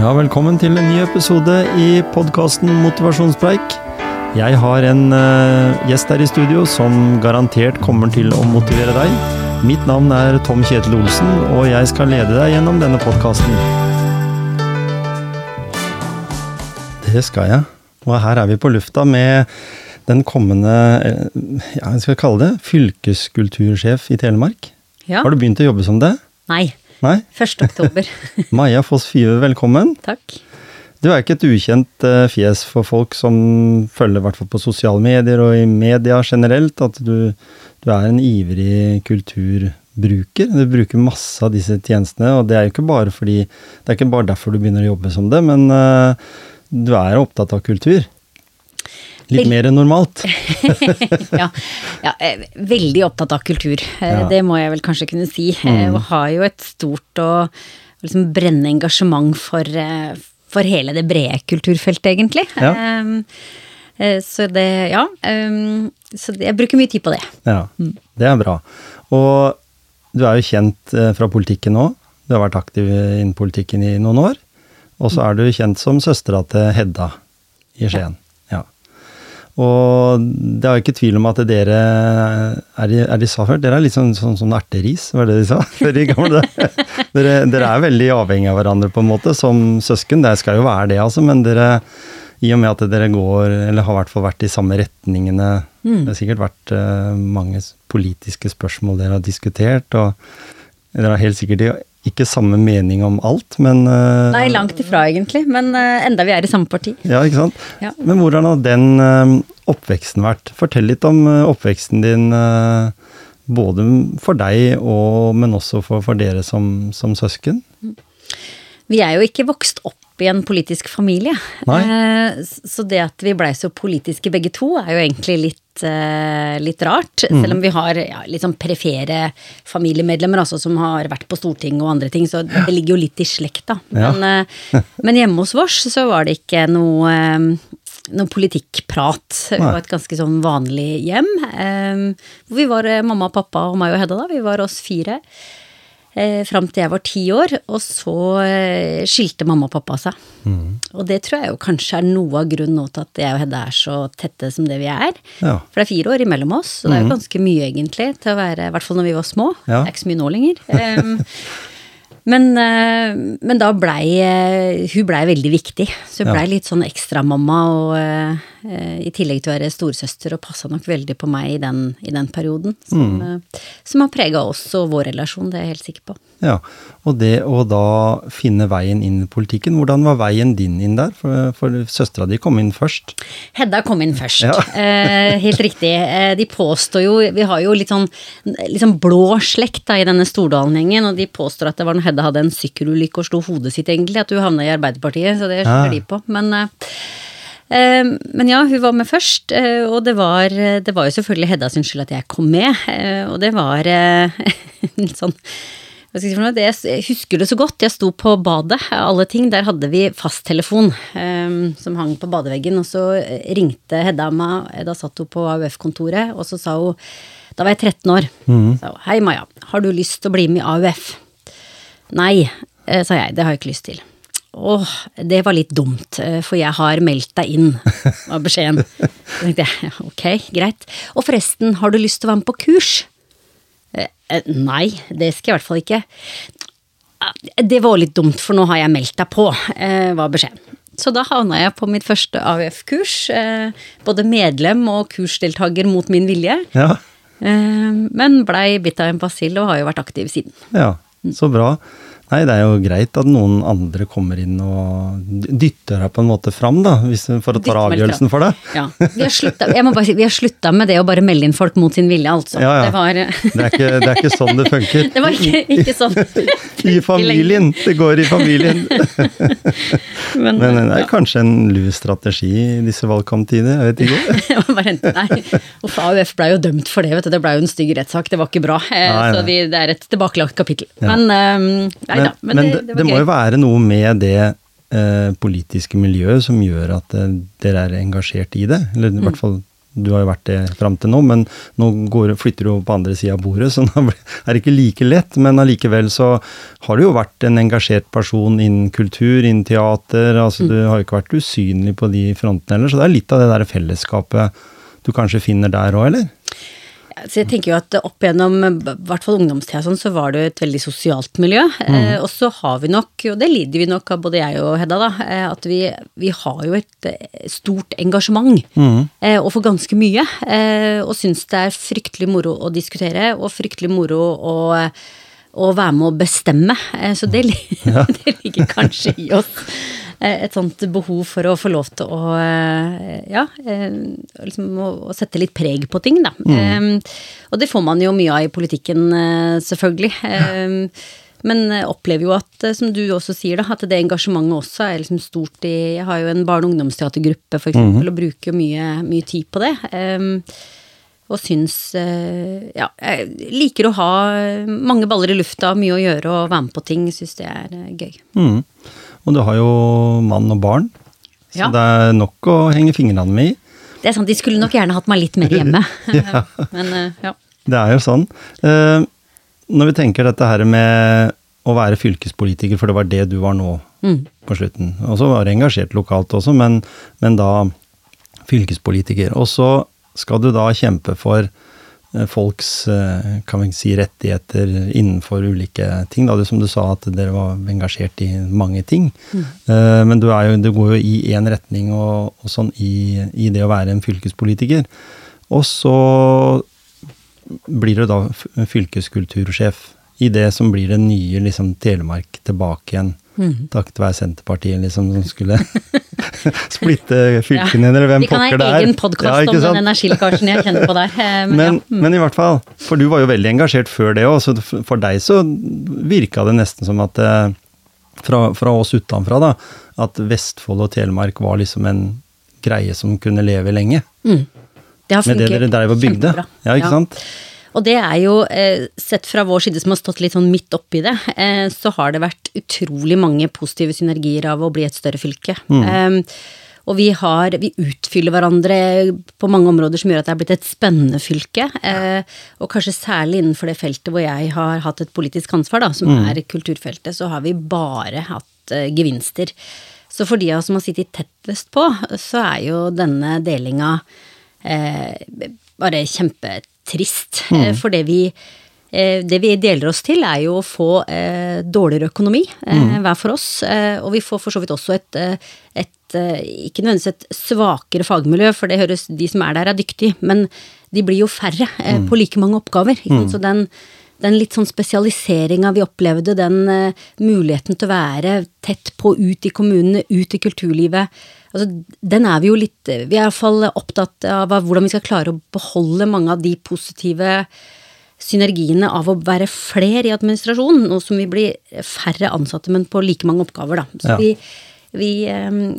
Ja, velkommen til en ny episode i podkasten Motivasjonspreik. Jeg har en uh, gjest her i studio som garantert kommer til å motivere deg. Mitt navn er Tom Kjetil Olsen, og jeg skal lede deg gjennom denne podkasten. Det skal jeg. Og her er vi på lufta med den kommende, eh, ja, jeg skal kalle det, fylkeskultursjef i Telemark. Ja. Har du begynt å jobbe som det? Nei. Nei? 1. oktober. Maja Foss Five, velkommen. Takk. Du er ikke et ukjent eh, fjes for folk som følger hvert fall på sosiale medier og i media generelt, at du, du er en ivrig kulturbruker. Du bruker masse av disse tjenestene, og det er jo ikke bare fordi Det er ikke bare derfor du begynner å jobbe som det, men uh, du er opptatt av kultur. Litt mer enn normalt. ja, ja, eh, veldig opptatt av kultur. Eh, Ja. Det må jeg vel kanskje kunne si. Mm. Og har jo et stort og liksom brennende engasjement for, eh, for hele det brede kulturfeltet, egentlig. Ja. Eh, eh, Så det, ja. Um, Så jeg bruker mye tid på det. Ja, det er bra. Og du er jo kjent eh, fra politikken nå. Du har vært aktiv innen politikken i noen år. Og så er du kjent som søstera til Hedda i Skien. Ja. Og det er jo ikke tvil om at dere er er de sa før, dere er litt sånn, sånn, sånn erteris, var det de sa? Dere, dere er veldig avhengige av hverandre på en måte, som søsken. Det skal jo være det, altså, men dere i og med at dere går, eller har i hvert fall vært i samme retningene Det har sikkert vært uh, mange politiske spørsmål dere har diskutert, og dere har helt sikkert ikke samme mening om alt, men eh, Nei, langt ifra egentlig, men eh, enda vi er i samme parti. Ja, ikke sant? Ja. Men hvordan har den eh, oppveksten vært? Fortell litt om oppveksten din, både for deg, og, men også for, for dere som, som søsken. Vi er jo ikke vokst opp i en politisk familie. Nei. Så det at vi blei så politiske begge to, er jo egentlig litt, eh, litt rart. Mm. Selv om vi har ja, litt sånn perifere familiemedlemmer altså, som har vært på Stortinget og andre ting, så det ligger jo litt i slekta. da. Men, ja. men hjemme hos oss så var det ikke noe eh, noe politikkprat. Vi Nei. var et ganske sånn vanlig hjem. eh, Hvor vi var eh, mamma, pappa og meg og Hedda, da. Vi var oss fire. Eh, fram til jeg var ti år, og så eh, skilte mamma og pappa seg. Og det tror jeg jo kanskje er noe av grunnen nå til at jeg og Hedda er så tette som det vi er. Ja. For det er fire år imellom oss, så det er jo ganske mye egentlig til å være, i hvert fall når vi var små. Ja. Det er ikke så mye nå lenger. Um, men, eh, men da blei eh, Hun blei veldig viktig. Så hun Ja. litt sånn ekstramamma, og eh, i tillegg til å være storesøster, og passa nok veldig på meg i den, i den perioden. Som, mm. som har prega oss og vår relasjon, det er jeg helt sikker på. Ja, Og det å da finne veien inn i politikken, hvordan var veien din inn der? For, for søstera di kom inn først. Hedda kom inn først. Ja. eh, helt riktig. Eh, de påstår jo Vi har jo litt sånn, litt sånn blå slekt da, i denne Stordalen-gjengen, og de påstår at det var når Hedda hadde en sykkelulykke og slo hodet sitt, egentlig, at hun havna i Arbeiderpartiet. Så det skylder Ja. de på. Men eh, eh, men ja, hun var med først, eh, og det var, det var jo selvfølgelig Hedda sin skyld at jeg kom med. eh, Og det var eh, litt sånn jeg husker det så godt. Jeg sto på badet, alle ting. Der hadde vi fasttelefon um, som hang på badeveggen. Og så ringte Hedda meg, da satt hun på AUF-kontoret, og så sa hun Da var jeg 13 år. Sa hun, Hei, Maja, har du lyst til å bli med i AUF? Nei, eh, sa jeg. Det har jeg ikke lyst til. Åh, det var litt dumt, eh, for jeg har meldt deg inn, var beskjeden. Så tenkte jeg, ok, greit. Og forresten, har du lyst til å være med på kurs? Eh, eh, Nei, det skal jeg i hvert fall ikke. Ah, Det var litt dumt, for nå har jeg meldt deg på, eh, var beskjeden. Så da havna jeg på mitt første AUF-kurs. eh, Både medlem og kursdeltaker mot min vilje. Ja, Men blei bitt av en basill og har jo vært aktiv siden. ja, så bra. Nei, det er jo greit at noen andre kommer inn og dytter deg på en måte fram, da, hvis, for å ta avgjørelsen for deg. Ja, vi har slutta, jeg må bare si, vi har slutta med det å bare melde inn folk mot sin vilje, altså. Ja, ja. Det var, Det er ikke, det er ikke sånn det funker. det var ikke, ikke sånn. I familien! Det går i familien. Men, Men det er kanskje en lur strategi i disse valgkamptider, jeg vet ikke. Bare nei, Uff, AUF ble jo dømt for det, vet du. Det ble jo en stygg rettssak. Det var ikke bra. Nei, Nei, Så vi, det er et tilbakelagt kapittel. Men um, nei Men, da. Men, men det, det, det må jo være noe med det eh, politiske miljøet som gjør at eh, dere er engasjert i det. Eller Mm. i hvert fall du har jo vært det fram til nå, men nå går, flytter du på andre sida av bordet, så det er det ikke like lett. Men allikevel så har du jo vært en engasjert person innen kultur, innen teater. altså Du har jo ikke vært usynlig på de frontene heller, så det er litt av det der fellesskapet du kanskje finner der òg, eller? Så jeg tenker jo at opp gjennom i hvert fall ungdomstida sånn, så var det jo et veldig sosialt miljø. Mm. Eh, og så har vi nok, og det lider vi nok av både jeg og Hedda, da, eh, at vi, vi har jo et eh, stort engasjement. Mm. Eh, og for ganske mye. Eh, og syns det er fryktelig moro å diskutere, og fryktelig moro å å være med å bestemme. Eh, så det, ja. det ligger kanskje i oss. Eh, et sånt behov for å få lov til å eh, ja, liksom å, sette litt preg på ting, da. Mm. Og det får man jo mye av i politikken, selvfølgelig. Men jeg opplever jo at, som du også sier, da, at det engasjementet også er liksom stort i Jeg har jo en barne- og ungdomsteatergruppe, for eksempel, mm. og bruker jo mye, mye tid på det og syns eh, Ja, jeg liker å ha mange baller i lufta, mye å gjøre og være med på ting. Syns det er eh, gøy. Mm. Og du har jo mann og barn, så ja. det er nok å henge fingrene med i. Det er sant, de skulle nok gjerne hatt meg litt mer hjemme. ja. Men eh, ja. Det er jo sånn. Når vi tenker dette her med å være fylkespolitiker, for det var det du var nå mm. på slutten. Og så var du engasjert lokalt også, men, men da fylkespolitiker. Og så skal du da kjempe for eh, folks eh, kan vi si, rettigheter innenfor ulike ting. Da, som du sa at dere var engasjert i mange ting. Mm. Eh, men du, jo, du, går jo i én retning og, og sånn i, i, det å være en fylkespolitiker. Og så blir du da fylkeskultursjef i det som blir det nye liksom, Telemark tilbake igjen. Mm. Takket være Senterpartiet, liksom, som skulle splitte fylkene, ja. eller hvem pokker det er. Vi kan ha egen podkast ja, om den energilekkasjen jeg kjenner på der. Eh, men, men, ja. mm. men, i hvert fall, for du var jo veldig engasjert før det òg, så for deg så virka det nesten som at eh, fra, fra oss utenfra, da, at Vestfold og Telemark var liksom en greie som kunne leve lenge. Mm. Det har funket Med det dere dreiv og bygde. Kjempebra. Ja, ikke sant? Og det er jo, eh, sett fra vår side som har stått litt sånn midt oppi det, eh, så har det vært utrolig mange positive synergier av å bli et større fylke. Mm. Um, og vi har, vi utfyller hverandre på mange områder som gjør at det er blitt et spennende fylke. Eh, og kanskje særlig innenfor det feltet hvor jeg har hatt et politisk ansvar, da, som mm. er kulturfeltet, så har vi bare hatt gevinster. Så for de av oss som har sittet tettest på, så er jo denne delinga eh, bare Mm. Eh, for det vi, eh, det vi deler oss til, er jo å få eh, dårligere økonomi mm. hver for oss. Og vi får for så vidt også et, et ikke nødvendigvis et svakere fagmiljø, for det høres de som er der er dyktige, men de blir jo færre mm. på like mange oppgaver. Mm. Så den, den, litt sånn spesialiseringa vi opplevde, den uh, muligheten til å være tett på ut i kommunene, ut i kulturlivet, altså, den er vi jo litt Vi er iallfall opptatt av hvordan vi skal klare å beholde mange av de positive synergiene av å være flere i administrasjonen, nå som vi blir færre ansatte, men på like mange oppgaver, da. Så ja. vi, vi,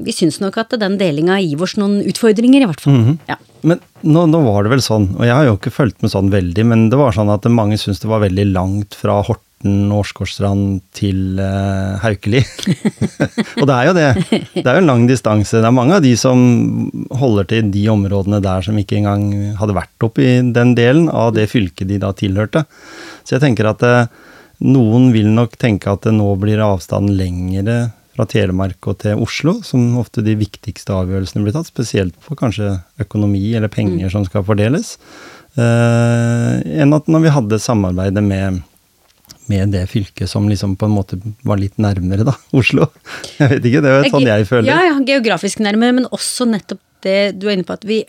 vi syns nok at den delinga gir oss noen utfordringer, i hvert fall. Mm -hmm. ja. Men nå, nå, var det vel sånn, og jeg har jo ikke fulgt med sånn veldig, men det var sånn at mange syntes det var veldig langt fra Horten og Åsgårdstrand til uh, Haukeli. og det er jo det. Det er jo en lang distanse. Det er mange av de som holder til de områdene der som ikke engang hadde vært oppe i den delen av det fylket de da tilhørte. Så jeg tenker at uh, noen vil nok tenke at det nå blir avstanden lengre fra Telemark og til Oslo, som ofte de viktigste avgjørelsene blir tatt, spesielt for kanskje økonomi eller penger mm. som skal fordeles, eh, enn at når vi hadde samarbeidet med med det fylket som liksom på en måte var litt nærmere, da, Oslo. Jeg vet ikke, det er sånn jeg føler. Ja, ja, geografisk nærmere, men også nettopp det du er inne på, at vi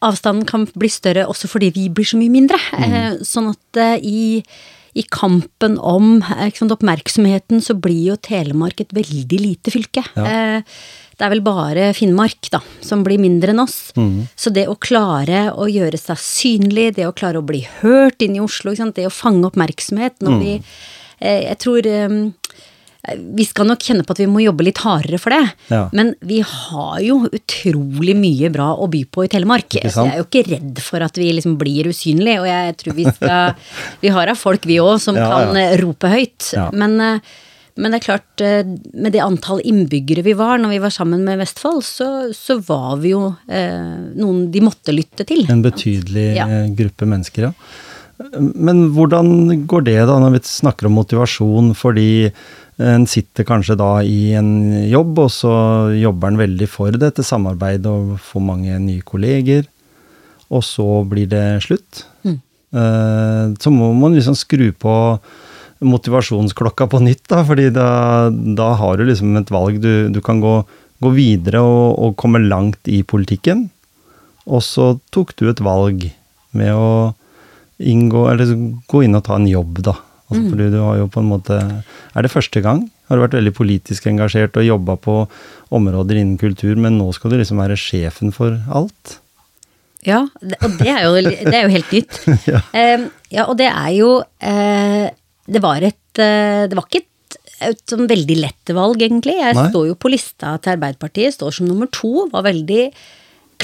Avstanden kan bli større også fordi vi blir så mye mindre. Mm. Eh, sånn at eh, i, i kampen om sant, oppmerksomheten så blir jo Telemark et veldig lite fylke. Ja. Eh, det er vel bare Finnmark da, som blir mindre enn oss. Mm. Så det å klare å gjøre seg synlig, det å klare å bli hørt inn i Oslo, det å fange oppmerksomhet når mm. vi eh, Jeg tror eh, vi skal nok kjenne på at vi må jobbe litt hardere for det. Ja. Men vi har jo utrolig mye bra å by på i Telemark. Så jeg er jo ikke redd for at vi liksom blir usynlige. Og jeg tror vi skal Vi har av folk, vi òg, som ja, kan ja. rope høyt. Men uh, Men det er klart, eh, med det antall innbyggere vi var når vi var sammen med Vestfold, så, så var vi jo eh, noen de måtte lytte til. En betydelig eh, gruppe mennesker, ja. Men hvordan går det da, når vi snakker om motivasjon, fordi en sitter kanskje da i en jobb, og så jobber en veldig for dette samarbeidet og får mange nye kolleger, og så blir det slutt. Mm. Eh, Så må man liksom skru på motivasjonsklokka på nytt, da, fordi da, da har du liksom et valg. Du, du kan gå, gå videre og, og komme langt i politikken, og så tok du et valg med å inngå, eller gå inn og ta en jobb, da. Altså, fordi du har jo på en måte Er det første gang? Har du vært veldig politisk engasjert og jobba på områder innen kultur, men nå skal du liksom være sjefen for alt? Ja, og det er jo, det er jo helt nytt. Ja. Eh, ja, og det er jo uh, Det var et uh, Det var ikke et, et sånn veldig lett valg, egentlig. Jeg Nei. står jo på lista til Arbeiderpartiet, står som nummer to. Var veldig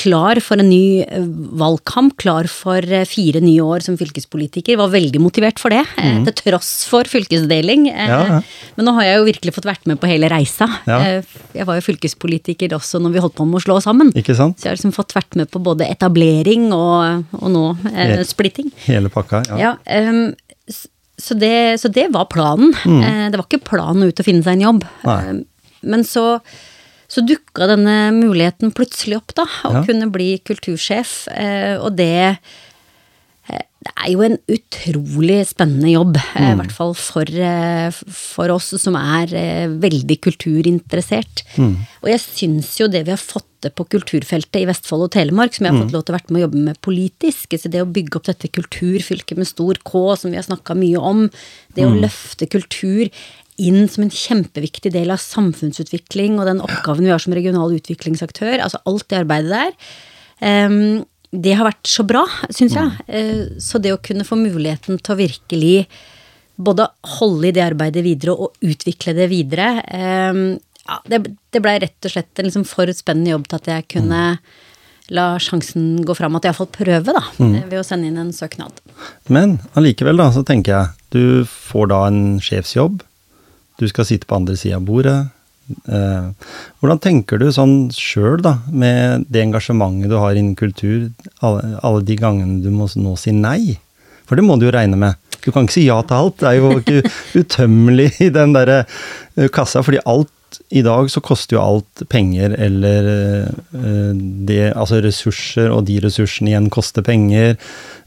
klar for en ny eh, valgkamp, klar for eh, fire nye år som fylkespolitiker. Var veldig motivert for det, mm. til tross for fylkesdeling. Eh. Ja, ja. Men nå har jeg jo virkelig fått vært med på hele reisa. Ja. Eh, Jeg var jo fylkespolitiker også når vi holdt på med å slå sammen. Ikke sant? Så jeg har liksom fått vært med på både etablering og, og nå eh, splitting. Hele pakka? Ja. Ja, ehm, så, det, så det var planen. Mm. det var ikke planen ut å finne seg en jobb. Nei. Ehm, men så, så dukka denne muligheten plutselig opp, da. Å Ja. kunne bli kultursjef. Eh, og det eh, det er jo en utrolig spennende jobb, eh, Mm. i hvert fall for, for oss som er veldig kulturinteressert. Mm. Og jeg syns jo det vi har fått til på kulturfeltet i Vestfold og Telemark, som jeg har Mm. fått lov til å være med å jobbe med politisk, så det å bygge opp dette kulturfylket med stor K, som vi har snakka mye om, det Mm. å løfte kultur inn som en kjempeviktig del av samfunnsutvikling og den oppgaven vi har som regional utviklingsaktør, altså alt det arbeidet der. Ehm, det har vært så bra, syns jeg. Eh, Så det å kunne få muligheten til å virkelig både holde i det arbeidet videre og utvikle det videre ehm, ja, det, det blei rett og slett en liksom for spennende jobb til at jeg kunne la sjansen gå fram. At jeg iallfall prøve, da, mm. ved å sende inn en søknad. Men allikevel, da, så tenker jeg, du får da en sjefsjobb. Du skal sitte på andre sida av bordet. Eh, hvordan tenker du sånn sjøl, da, med det engasjementet du har innen kultur, alle, alle de gangene du må nå si nei? For det må du jo regne med. Du kan ikke si ja til alt. Det er jo ikke utømmelig i den derre eh, kassa, fordi alt i dag så koster jo alt penger, eller eh, det Altså ressurser, og de ressursene igjen koster penger.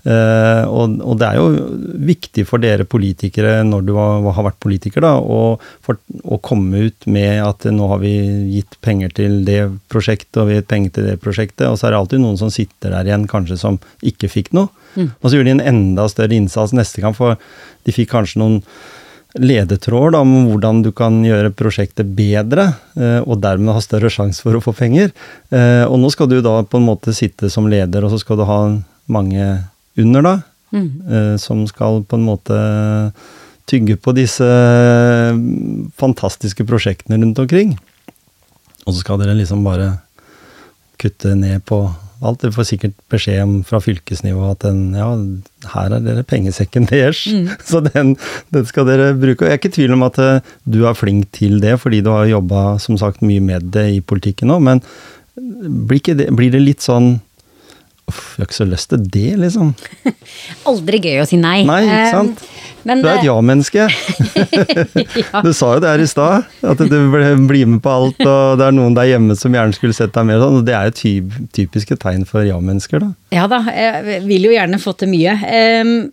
Eh, og, og det er jo viktig for dere politikere, når du har, har vært politiker, da, å, for, å komme ut med at nå har vi gitt penger til det prosjektet, og vi har gitt penger til det prosjektet, og så er det alltid noen som sitter der igjen, kanskje som ikke fikk noe. Og så gjør de en enda større innsats neste gang, for de fikk kanskje noen ledetråd om hvordan du kan gjøre prosjektet bedre, eh, og dermed ha større sjanse for å få penger. Eh, Og nå skal du da på en måte sitte som leder, og så skal du ha mange under da, Mm. som skal på en måte tygge på disse fantastiske prosjektene rundt omkring. Og så skal dere liksom bare kutte ned på alt. Du får sikkert beskjed om fra fylkesnivå at den, ja, her er dere pengesekken deres, så den, den skal dere bruke. Og jeg er ikke i tvil om at eh, du er flink til det, fordi du har jobba som sagt mye med det i politikken nå, men blir, ikke det, blir det litt sånn Uff, jeg har ikke så lyst til det, liksom. Aldri gøy å si nei. Nei, ikke Eh, sant? Men, Du er et eh, ja-menneske. ja. Du sa jo det her i stad, at du blir med på alt, og det er noen der hjemme som gjerne skulle sett deg mer sånn. og Det er jo typ, typiske tegn for ja-mennesker, da. Ja da, jeg vil jo gjerne få til mye.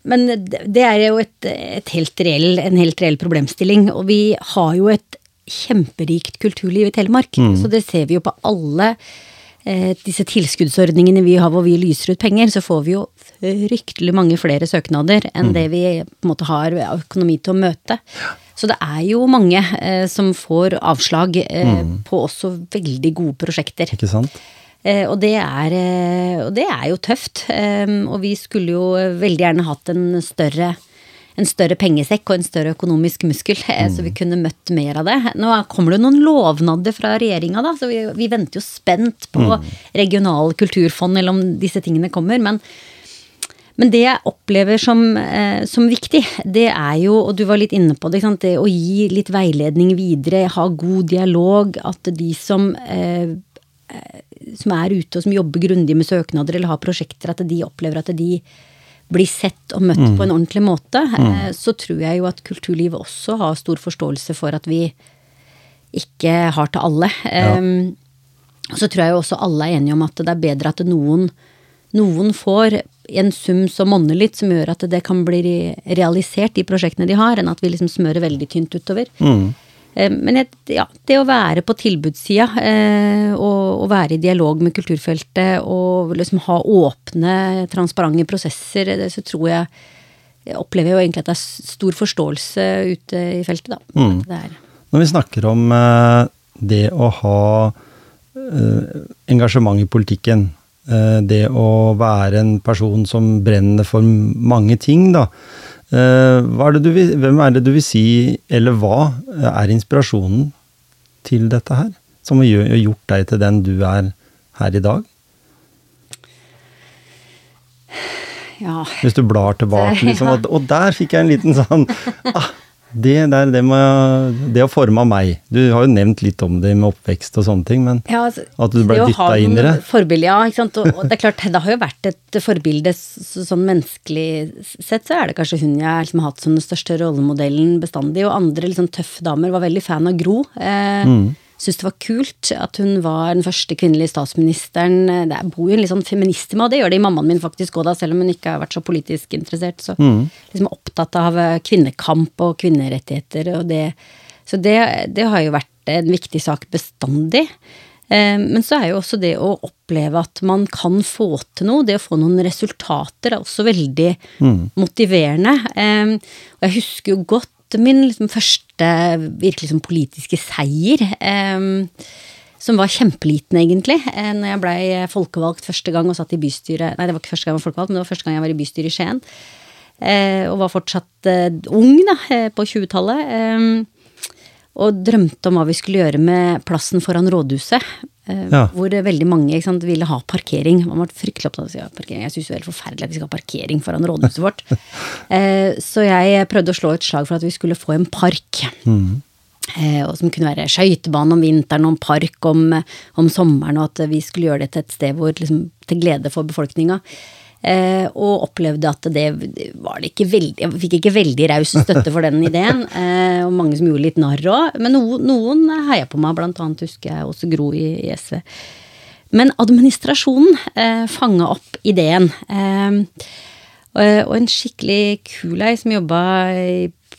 Men det er jo et, et helt reell, en helt reell problemstilling. Og vi har jo et kjemperikt kulturliv i Telemark. Så det ser vi jo på alle disse tilskuddsordningene vi har hvor vi lyser ut penger, så får vi jo fryktelig mange flere søknader enn det vi på en måte har økonomi til å møte. Så det er jo mange eh, som får avslag eh, på også veldig gode prosjekter. Ikke sant? Eh, og, det er, eh, og det er jo tøft. Eh, og vi skulle jo veldig gjerne hatt en større, en større pengesekk og en større økonomisk muskel, eh, så vi kunne møtt mer av det. Nå kommer det noen lovnader fra regjeringa, da, så vi, vi venter jo spent på regional kulturfond, eller om disse tingene kommer. men Men det jeg opplever som, eh, som, viktig, det er jo, og du var litt inne på det, det å gi litt veiledning videre, ha god dialog. At de som, eh, som er ute og som jobber grundig med søknader eller har prosjekter, at de opplever at de blir sett og møtt mm. på en ordentlig måte. Mm. Eh, så tror jeg jo at kulturlivet også har stor forståelse for at vi ikke har til alle. Ja. Um, så tror jeg jo også alle er enige om at det er bedre at noen, noen får en sum som monner litt, som gjør at det kan bli realisert, de prosjektene de har, enn at vi liksom smører veldig tynt utover. Mm. Eh, men ja, det å være på tilbudssida eh, og, være i dialog med kulturfeltet og liksom ha åpne, transparente prosesser, så tror jeg jeg opplever jo egentlig at det er stor forståelse ute i feltet, da. Mm. Når vi snakker om eh, det å ha Eh, engasjement i politikken. Eh, det å være en person som brenner for mange ting, da. Eh, er du, hvem er det du vil si, eller hva er inspirasjonen til dette her? Som har gjort deg til den du er her i dag? Ja. Hvis du blar tilbake, liksom. Og, og der fikk jeg en liten sånn ah, det, der, det, med, det har forma meg. Du har jo nevnt litt om det med oppvekst og sånne ting, men ja, altså, at du ble dytta inn i det. Forbilde, ja, ikke sant. Og, og, det er klart, det har jo vært et forbilde sånn menneskelig sett, så er det kanskje hun jeg liksom har hatt som den største rollemodellen bestandig. Og andre liksom tøffe damer var veldig fan av Gro. Eh, mm syntes det var kult at hun var den første kvinnelige statsministeren. Det bor jo en litt sånn feminist i meg, og det gjør det i mammaen min faktisk òg, selv om hun ikke har vært så politisk interessert. Så mm. liksom opptatt av kvinnekamp og kvinnerettigheter og det. Så det, det har jo vært en viktig sak bestandig. Eh, men så er jo også det å oppleve at man kan få til noe, det å få noen resultater, er også veldig mm. motiverende. Eh, og jeg husker jo godt min liksom, første virkelig som politiske seier. Eh, som var kjempeliten, egentlig. Eh, når jeg blei folkevalgt første gang og satt i bystyret Nei, det var ikke første gang jeg var folkevalgt, men det var første gang jeg var i bystyret i Skien. Eh, og var fortsatt eh, ung, da, på 20-tallet. Og drømte om hva vi skulle gjøre med plassen foran rådhuset. Eh, ja. Hvor veldig mange sant, ville ha parkering. Man var fryktelig opptatt av parkering. Jeg syns det er helt forferdelig at vi skal ha parkering foran rådhuset vårt. Eh, så jeg prøvde å slå et slag for at vi skulle få en park. Mm. Eh, og som kunne være skøytebane om vinteren en park om, om, sommeren, og at vi skulle gjøre det til et sted hvor, liksom, til glede for befolkninga. Eh, og opplevde at det var det ikke veldig Jeg fikk ikke veldig raus støtte for den ideen. Eh, og mange som gjorde litt narr òg. Men no, noen heia på meg, blant annet husker jeg også Gro i, i SV. Men administrasjonen eh, fanga opp ideen. Eh, og en skikkelig kul ei som jobba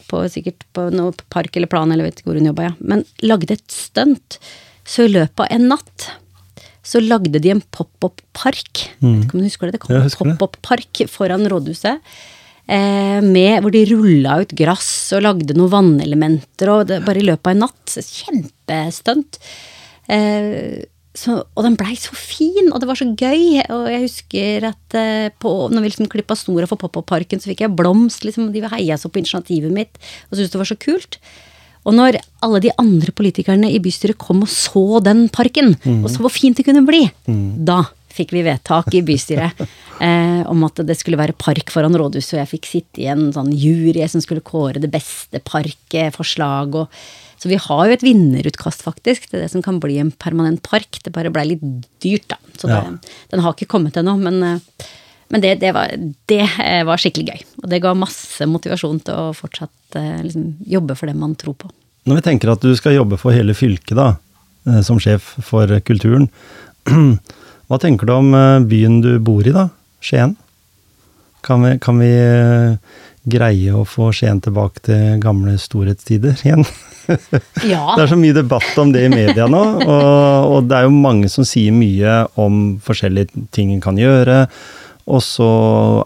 på, sikkert på noe park eller plan, eller vet ikke hvor hun jobba, ja. Men lagde et stunt. Så i løpet av en natt så lagde de en pop-up-park. Mm. Vet ikke om du husker det? Det kom en pop-up-park foran rådhuset. Eh, med, hvor de rulla ut gress og lagde noen vannelementer, og det, bare i løpet av en natt. Kjempestunt. Eh, så, og den blei så fin, og det var så gøy. Og jeg husker at eh, på, når vi liksom klippa snora for Pop-Up-parken, så fikk jeg blomst. Liksom, de heia så på initiativet mitt og syntes det var så kult. Og når alle de andre politikerne i bystyret kom og så den parken, mm. og så hvor fint det kunne bli, mm. da fikk vi vedtak i bystyret eh, om at det skulle være park foran rådhuset, og jeg fikk sitte i en sånn jury som skulle kåre det beste parkforslaget. Så vi har jo et vinnerutkast, faktisk, til det som kan bli en permanent park. Det bare blei litt dyrt, da. Så ja. det, den har ikke kommet ennå, men eh, men det, det, var, det, eh, var, skikkelig gøy. Og det ga masse motivasjon til å fortsatt eh, liksom, jobbe for det man tror på. Når vi tenker at du skal jobbe for hele fylket, da, eh, som sjef for kulturen, hva tenker du om byen du bor i, da? Skien? Kan vi, kan vi greie å få Skien tilbake til gamle storhetstider igjen? Ja. Det er så mye debatt om det i media nå, og, og det er jo mange som sier mye om forskjellige ting en kan gjøre og så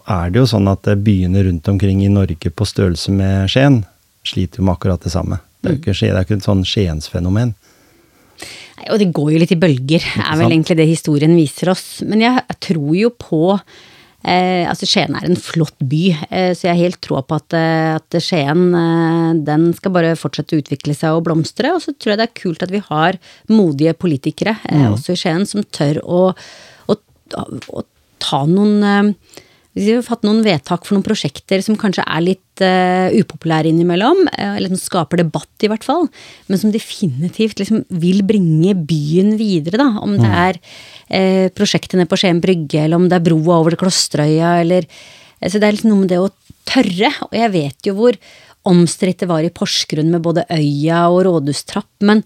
er det jo sånn at byene rundt omkring i Norge på størrelse med Skien sliter jo med akkurat det samme. Det er jo ikke, det er ikke et sånn Skiensfenomen. Nei, og det går jo litt i bølger, er vel egentlig det historien viser oss. Men jeg tror jo på eh, Altså, Skien er en flott by, eh, så jeg har helt troa på at, eh, at Skien eh, den skal bare fortsette å utvikle seg og blomstre. Og så tror jeg det er kult at vi har modige politikere, eh, mm. også i Skien, som tør å, å, å ta noen eh, vi har hatt noen vedtak for noen prosjekter som kanskje er litt uh, upopulære innimellom, uh, eller som skaper debatt i hvert fall, men som definitivt liksom vil bringe byen videre, da. Om det er uh, prosjektene på Skien brygge, eller om det er broa over til Klosterøya, eller Så det er liksom noe med det å tørre, og jeg vet jo hvor omstridt det var i Porsgrunn med både Øya og rådhustrapp, men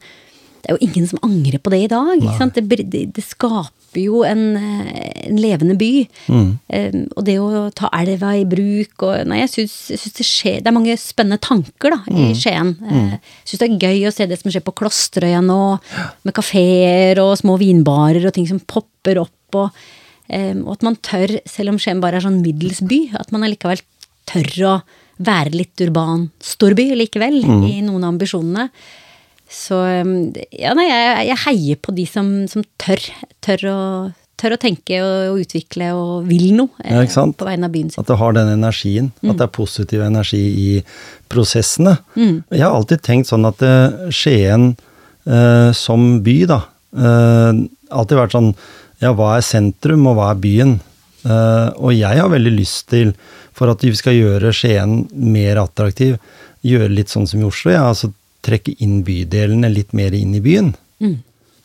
det er jo ingen som angrer på det i dag. Det, det, det, skaper jo en, en levende by. Mm. Um, og det å ta elva i bruk og Nei, jeg syns det skjer Det er mange spennende tanker da, i mm. Skien. Mm. Jeg syns det er gøy å se det som skjer på Klosterøya nå, med kafeer og små vinbarer og ting som popper opp. Og, um, og at man tør, selv om Skien bare er sånn middels by, at man allikevel tør å være litt urban storby likevel, mm. i noen av ambisjonene. Så um, ja, nei, jeg, jeg heier på de som, som tør, tør å, tør å tenke og, og, utvikle og vil noe ja, eh, på vegne av byen sin. At det har den energien. Mm. At det er positiv energi i prosessene. Mm. Jeg har alltid tenkt sånn at uh, Skien uh, som by, da uh, Alltid vært sånn Ja, hva er sentrum, og hva er byen? Uh, og jeg har veldig lyst til, for at vi skal gjøre Skien mer attraktiv, gjøre litt sånn som i Oslo. Ja, altså trekke inn bydelene litt mer inn i byen. Mm.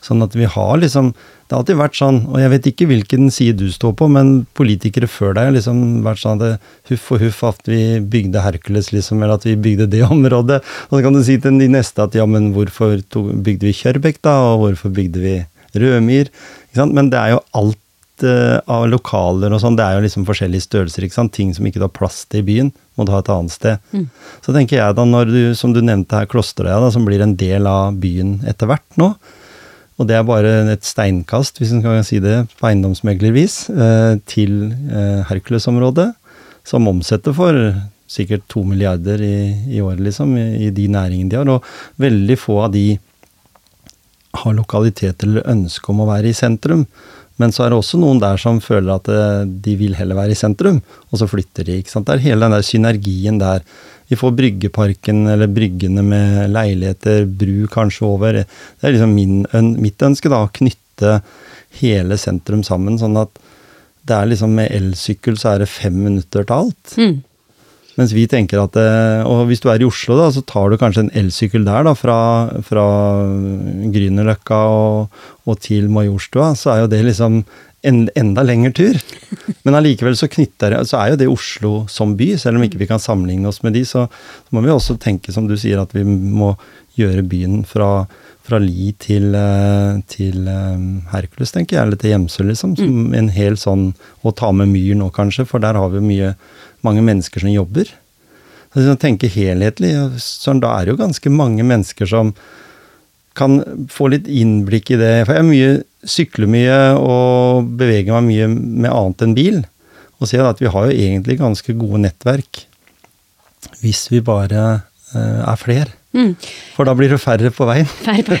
Sånn at vi har liksom Det har alltid vært sånn, og jeg vet ikke hvilken side du står på, men politikere før deg har liksom vært sånn at huff og huff at vi bygde Hercules, liksom, eller at vi bygde det området. Og så kan du si til de neste at ja, men hvorfor bygde vi Kjørbekk, da, og hvorfor bygde vi Rødmyr? Men det er jo alt av lokaler og sånn, det er jo liksom forskjellige størrelser. ikke sant? Ting som ikke du har plass til i byen, må du ha et annet sted. Mm. Så tenker jeg da, når du, som du nevnte her, Klosterøya, da, som blir en del av byen etter hvert nå, og det er bare et steinkast, hvis en kan si det på eiendomsmeglervis, uh, til uh, Hercules-området, som omsetter for sikkert to milliarder i, i året, liksom, i, i de næringene de har. Og veldig få av de har lokalitet eller ønske om å være i sentrum. Men så er det også noen der som føler at eh, de vil heller være i sentrum, og så flytter de. ikke sant? Det er hele den der synergien der. Vi får Bryggeparken, eller bryggene med leiligheter, bru kanskje over. Det er liksom min, mitt ønske, da, å knytte hele sentrum sammen, sånn at det er liksom med elsykkel så er det fem minutter til alt. Mm. Mens vi tenker at eh, Og hvis du er i Oslo, da, så tar du kanskje en elsykkel der, da, fra, fra Grünerløkka og, og, til Majorstua, så er jo det liksom en enda lengre tur. Men allikevel så knytter så er jo det Oslo som by, selv om ikke vi kan sammenligne oss med de, så, så må vi også tenke, som du sier, at vi må gjøre byen fra, fra Li til, eh, til eh, Hercules, tenker jeg, eller til Gjemsø, liksom. Som mm. en hel sånn Å ta med Myr nå, kanskje, for der har vi mye mange mennesker som jobber. Så hvis man tenker helhetlig, så da er det jo ganske mange mennesker som kan få litt innblikk i det. For jeg mye, sykler mye og beveger meg mye med annet enn bil. Og ser at vi har jo egentlig ganske gode nettverk hvis vi bare uh, er flere. Mm. For da blir det færre på veien. Færre.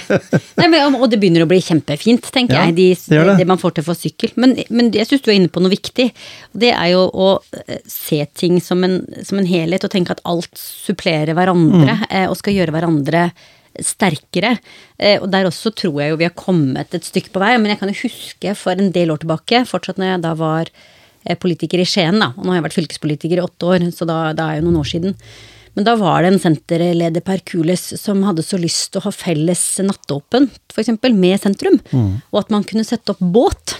Nei, men, og det begynner å bli kjempefint, tenker ja, jeg, de, det, det. det, man får til for sykkel. Men, men jeg syns du er inne på noe viktig. Det er jo å eh, se ting som en, som en helhet, og tenke at alt supplerer hverandre mm. Eh, og skal gjøre hverandre sterkere. Eh, og der også tror jeg jo vi har kommet et stykke på vei. Men jeg kan jo huske for en del år tilbake, fortsatt når jeg da var politiker i Skien, da. Og nå har jeg vært fylkespolitiker i åtte år, så da, da er jo noen år siden. Men da var det en senterleder per Kules som hadde så lyst til å ha felles nattåpent, f.eks. med sentrum. Mm. Og at man kunne sette opp båt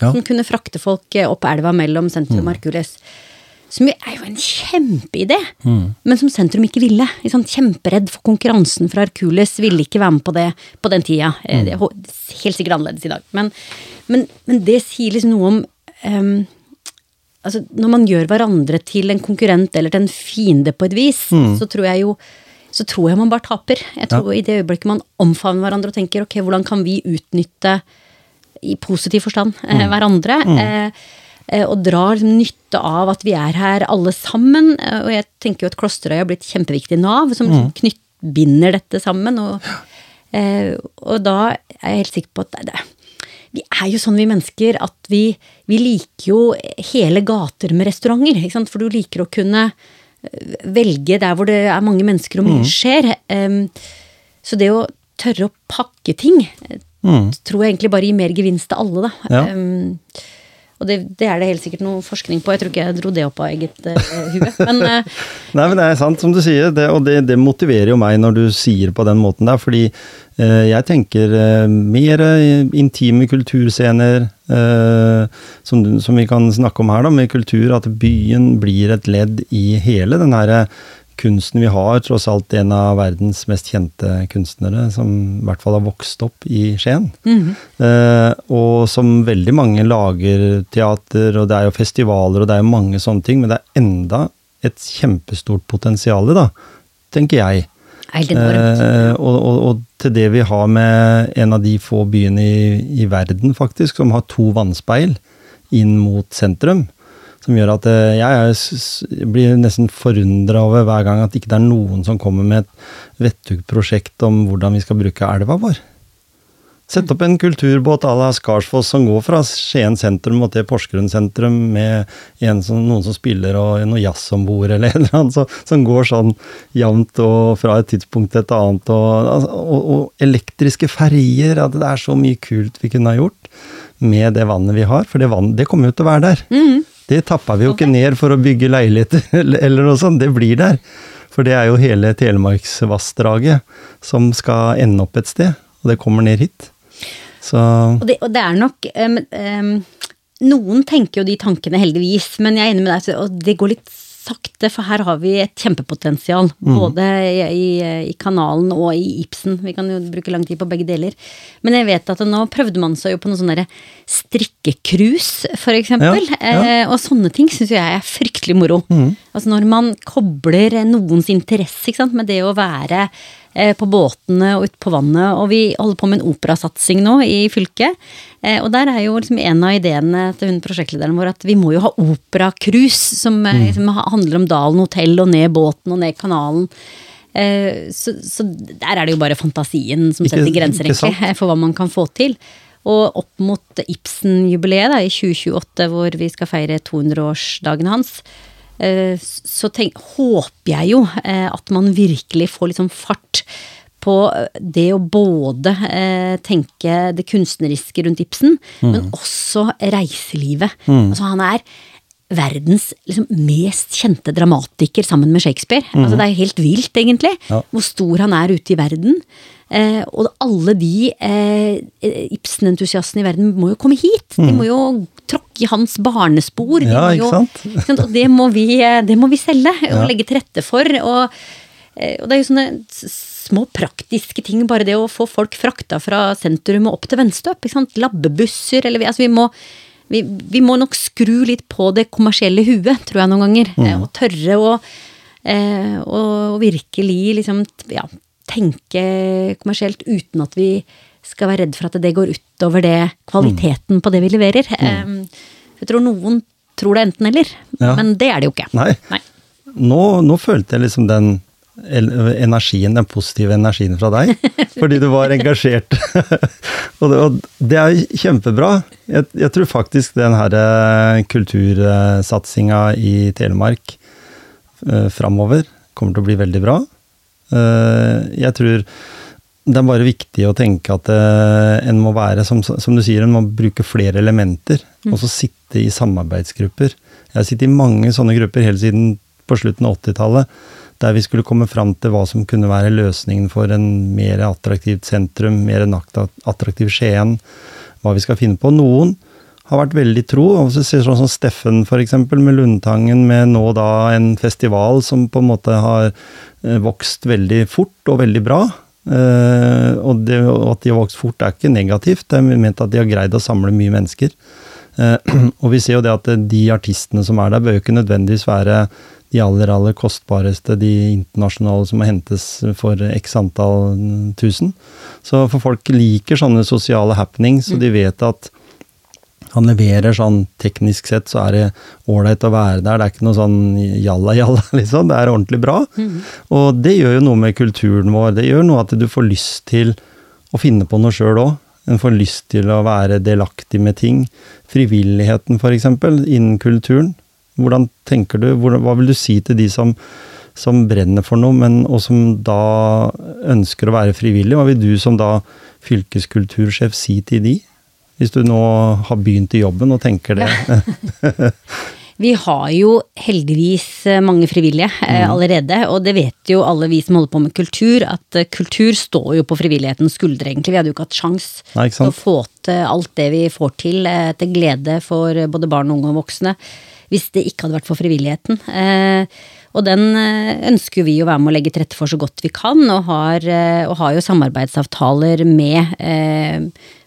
ja. som kunne frakte folk opp elva mellom sentrum og mm. Hercules. Som er jo en kjempeidé, mm. men som sentrum ikke ville. Kjemperedd for konkurransen fra Hercules, ville ikke være med på det på den tida. Eh, mm. Det er helt sikkert annerledes i dag. Men, men, men det sier liksom noe om um, altså, Når man gjør hverandre til en konkurrent eller til en fiende på et vis, mm. så tror jeg jo så tror jeg man bare taper. Jeg tror ja. I det øyeblikket man omfavner hverandre og tenker ok, hvordan kan vi utnytte, i positiv forstand, eh, mm. hverandre. Mm. Eh, eh, og drar liksom nytte av at vi er her alle sammen. Og jeg tenker jo at Klosterøy har blitt kjempeviktig Nav, som mm. knytt, binder dette sammen. Og, eh, og, da er jeg helt sikker på at det, vi er jo sånn vi mennesker at vi, vi liker jo hele gater med restauranter. ikke sant? For du liker å kunne eh, velge der hvor det er mange mennesker og mye mm. skjer. Um, så det å tørre å pakke ting mm. tror jeg egentlig bare gir mer gevinst til alle, da. Ja. Um, Og det, det, er det helt sikkert noe forskning på. Jeg tror ikke jeg dro det opp av eget uh, hue. Men, uh, Nei, men det er sant, som du sier. Det, og det, det, motiverer jo meg når du sier på den måten der. Fordi uh, jeg tenker mer intime kulturscener, som, som, vi kan snakke om her, da, med kultur. At byen blir et ledd i hele den herre kunsten vi har, tross alt en av verdens mest kjente kunstnere, som i hvert fall har vokst opp i Skien. Mm -hmm. eh, og som veldig mange lager teater, og det er jo festivaler, og det er jo mange sånne ting, men det er enda et kjempestort potensial, da, tenker jeg. Eh, og, og, og, til det vi har med en av de få byene i, i verden, faktisk, som har to vannspeil inn mot sentrum. Som gjør at jeg, jeg blir nesten forundra over hver gang at ikke det er noen som kommer med et vettug prosjekt om hvordan vi skal bruke elva vår. Sett opp en kulturbåt à la Skarsfoss som går fra Skien sentrum og til Porsgrunn sentrum med som, noen som spiller og noe jazz om bord, eller et eller annet, så, som går sånn jevnt og fra et tidspunkt til et annet. Og, altså, og, og elektriske ferjer. At det er så mye kult vi kunne ha gjort med det vannet vi har. For det vannet det kommer jo til å være der. Mm. Det tappa vi jo okay. ikke ned for å bygge leiligheter eller noe sånt, det blir der. For det er jo hele Telemarksvassdraget som skal ende opp et sted, og det kommer ned hit. Så Og det, og det er nok um, um, Noen tenker jo de tankene, heldigvis, men jeg er enig med deg, og det går litt sakte, for her har vi et kjempepotensial. Mm. Både i, i, i, kanalen og i Ibsen. Vi kan jo bruke lang tid på begge deler. Men jeg vet at nå prøvde man seg jo på noe sånn derre strikkekrus, for eksempel. Ja, ja. Eh, og sånne ting syns jeg er fryktelig moro. Mm. Altså når man kobler noens interesse ikke sant, med det å være på båtene og ute på vannet. Og vi holder på med en operasatsing nå i fylket. Eh, og der er jo liksom en av ideene til hun prosjektlederen vår at vi må jo ha operacruise, som, eh, mm. som handler om Dalen hotell og ned båten og ned kanalen. Så, så, der er det jo bare fantasien som setter ikke, grenser, egentlig, for hva man kan få til. Og opp mot Ibsen-jubileet i 2028, hvor vi skal feire 200-årsdagen hans, Eh, så tenk, håper jeg jo eh, at man virkelig får liksom fart på det å både eh, tenke det kunstneriske rundt Ibsen, mm. men også reiselivet. Mm. Altså han er verdens liksom, mest kjente dramatiker sammen med Shakespeare. Mm. Altså, det er helt vilt, egentlig, ja. hvor stor han er ute i verden. Eh, og alle de eh, Ibsen-entusiastene i verden må jo komme hit. De må jo tråkke i hans barnespor. Ja, ikke sant? Jo, og det må, vi, det må vi selge og legge til rette for. Og, eh, og, det er jo sånne små praktiske ting, bare det å få folk frakta fra sentrum og opp til Venstøp. Labbebusser, eller altså vi må vi, vi, må nok skru litt på det kommersielle huet, tror jeg noen ganger. Mm. Og tørre å eh, og virkelig liksom, ja, tenke kommersielt uten at vi skal være redd for at det går utover det kvaliteten på det vi leverer. Mm. Jeg tror noen tror det enten-eller, ja. men det er det jo ikke. Nei. Nei. Nå, nå, følte jeg liksom den energien, den positive energien fra deg, fordi du var engasjert. og, det, og, det, er kjempebra. Jeg, jeg tror faktisk den her eh, kultursatsinga i Telemark eh, framover kommer til å bli veldig bra. Eh, jeg tror det er bare viktig å tenke at eh, en må være, som, som, du sier, en må bruke flere elementer. Mm. Og så sitte i samarbeidsgrupper. Jeg har sittet i mange sånne grupper helt siden på slutten av 80-tallet. Der vi skulle komme fram til hva som kunne være løsningen for en mer attraktivt sentrum, mer en attraktiv Skien. Hva vi skal finne på. Noen har vært veldig tro. og så ser Sånn som Steffen f.eks. med Lundtangen, med nå da en festival som på en måte har eh, vokst veldig fort og veldig bra. Uh, og det, at de har vokst fort er ikke negativt, det er ment at de har greid å samle mye mennesker. Uh, og vi ser jo det at de artistene som er der, bør jo ikke nødvendigvis være de aller, aller kostbareste, de internasjonale som må hentes for x antall tusen. Så for folk liker sånne sosiale happenings, og de vet at han leverer sånn teknisk sett, så er det ålreit å være der. Det er ikke noe sånn jalla-jalla, liksom. Det er ordentlig bra. Mm. Og det gjør jo noe med kulturen vår. Det gjør noe at du får lyst til å finne på noe sjøl òg. En får lyst til å være delaktig med ting. Frivilligheten, f.eks., innen kulturen. Hvordan tenker du, hva vil du si til de som, som brenner for noe, men, og som da ønsker å være frivillig? Hva vil du som da fylkeskultursjef si til de? Hvis du nå har begynt i jobben og tenker det. Ja. Vi har jo heldigvis eh, mange frivillige eh, mm. allerede, og det vet jo alle vi som holder på med kultur, at eh, kultur står jo på frivillighetens skuldre, egentlig. Vi hadde jo ikke hatt sjans til å få til alt det vi får til, til glede for både barn, unge og voksne, hvis det ikke hadde vært for frivilligheten. Og den ønsker vi å være med å legge til rette for så godt vi kan, og har, og har jo samarbeidsavtaler med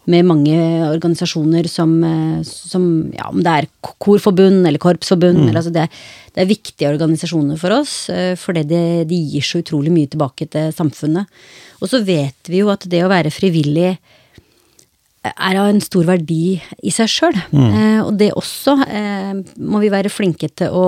med mange organisasjoner som, eh, som ja, om det er korforbund eller korpsforbund mm. eller altså det, det, er viktige organisasjoner for oss, eh, fordi det, de gir så utrolig mye tilbake til samfunnet. Og så vet vi jo at det å være frivillig er av en stor verdi i seg sjøl. Mm. Eh, og det også eh, må vi være flinke til å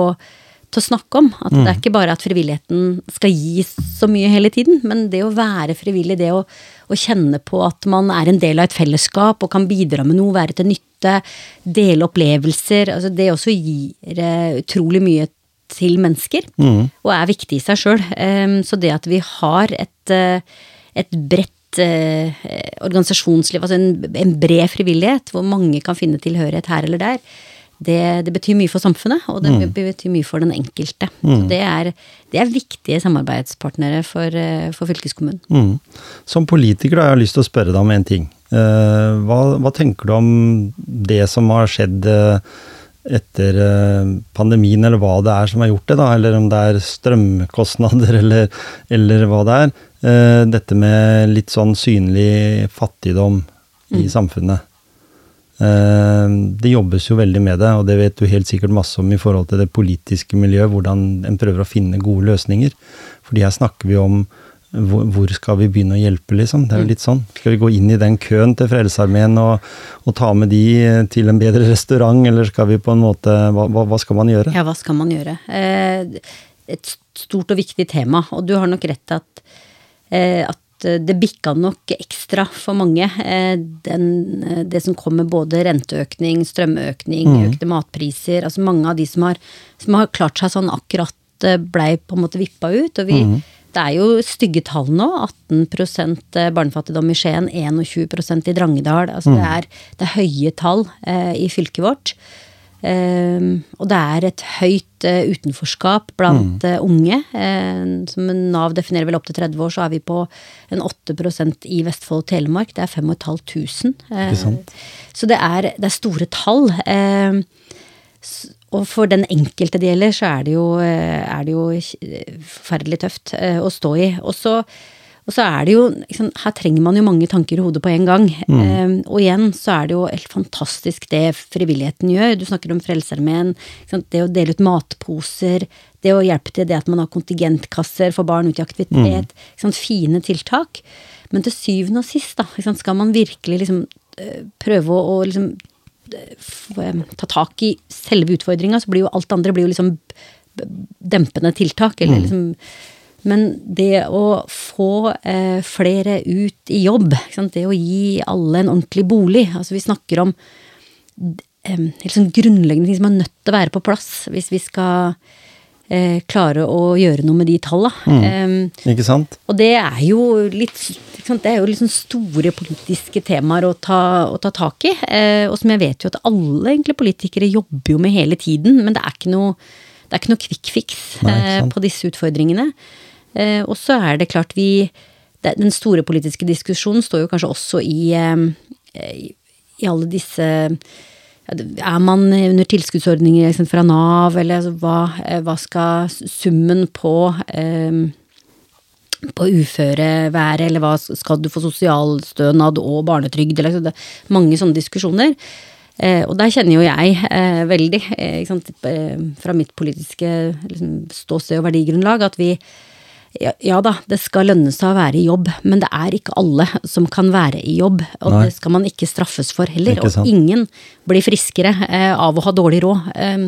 til å snakke om. At mm. det er ikke bare at frivilligheten skal gi så mye hele tiden, men det å være frivillig, det å, å, kjenne på at man er en del av et fellesskap og kan bidra med noe, være til nytte, dele opplevelser, altså det også gir uh, utrolig mye til mennesker, mm. og er viktig i seg sjøl. Um, så det at vi har et, uh, et bredt uh, organisasjonsliv, altså en, en bred frivillighet, hvor mange kan finne tilhørighet her eller der, det, det, betyr mye for samfunnet, og det mm. betyr mye for den enkelte. Mm. Så det er, det er, viktige samarbeidspartnere for, eh, for fylkeskommunen. Mm. Som politiker har jeg lyst til å spørre deg om en ting. Eh, hva, hva, tenker du om det som har skjedd eh, etter pandemien, eller hva det er som har gjort det, da? Eller om det er strømkostnader, eller, eller hva det er. Dette med litt sånn synlig fattigdom i mm. samfunnet. Eh, det jobbes jo veldig med det, og det vet du helt sikkert masse om i forhold til det politiske miljøet, hvordan en prøver å finne gode løsninger. Fordi her snakker vi om hvor skal vi begynne å hjelpe, liksom? Det er jo mm. litt sånn. Skal vi gå inn i den køen til Frelsesarmeen og, og, ta med de til en bedre restaurant, eller skal vi på en måte hva, hva skal man gjøre? Ja, hva skal man gjøre? Eh, et stort og viktig tema, og du har nok rett at, eh, at Eh, det bikka nok ekstra for mange. Eh, den, eh, det som kom med både renteøkning, strømøkning, mm. økte matpriser. Altså mange av de som har, som har klart seg sånn akkurat, blei på en måte vippa ut. Og vi, mm. det er jo stygge tall nå. 18% barnefattigdom i Skien, 21% i Drangedal. Altså mm. det, er, det, er, høye tall eh, i fylket vårt. Uh, og det er et høyt uh, utenforskap blant uh, unge. som Nav definerer vel opp til 30 år, så er vi på en 8% i Vestfold og Telemark. Det er 5500. så det er, det er, store tall. og for den enkelte det gjelder, så er det jo, er det jo forferdelig tøft å stå i. Og så og så er det jo liksom, Her trenger man jo mange tanker i hodet på en gang. Mm. Um, og igjen så er det jo helt fantastisk det frivilligheten gjør. Du snakker om Frelsesarmeen. Det å dele ut matposer. Det å hjelpe til det at man har kontingentkasser for barn ut i aktivitet. Mm. Fine tiltak. Men til syvende og sist, da, skal man virkelig liksom eh, prøve å, å liksom eh, ta tak i selve utfordringa, så blir jo alt andre blir jo liksom dempende tiltak. Eller mm. liksom men det å få eh, flere ut i jobb, det å gi alle en ordentlig bolig Altså vi snakker om eh, helt sånn grunnleggende ting som er nødt til å være på plass hvis vi skal eh, klare å gjøre noe med de tallene. Mm. Ikke sant? Og det er jo litt det er jo liksom store politiske temaer å ta, å ta tak i. Eh, og som jeg vet jo at alle egentlig politikere jobber jo med hele tiden, men det er ikke noe det er ikke noe quick fix eh, på disse utfordringene. Eh, og så er det klart vi Den store politiske diskusjonen står jo kanskje også i, eh, i alle disse er man under tilskuddsordninger fra Nav, eller altså, hva, eh, hva, skal summen på på uføre være, eller hva skal du få sosialstønad og barnetrygd, eller altså, det er mange sånne diskusjoner. og der kjenner jo jeg veldig, fra mitt politiske liksom, ståsted og verdigrunnlag, at vi ja, ja, da, det skal lønne seg å være i jobb, men det er ikke alle som kan være i jobb. Og Nei. det skal man ikke straffes for heller. Og ingen blir friskere eh, av å ha dårlig råd. Eh,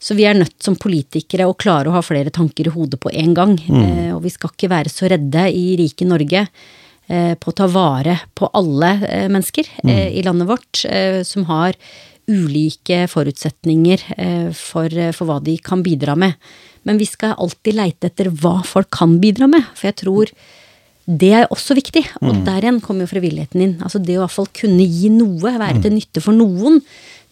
så vi er nødt som politikere å klare å ha flere tanker i hodet på en gang. Mm. Eh, og vi skal ikke være så redde i rike Norge eh, på å ta vare på alle eh, mennesker mm. Eh, i landet vårt som har ulike forutsetninger for, for hva de kan bidra med. Men vi skal alltid leite etter hva folk kan bidra med. For jeg tror det er også viktig. Og der igjen kommer jo frivilligheten inn. Altså det å i hvert fall kunne gi noe, være til nytte for noen,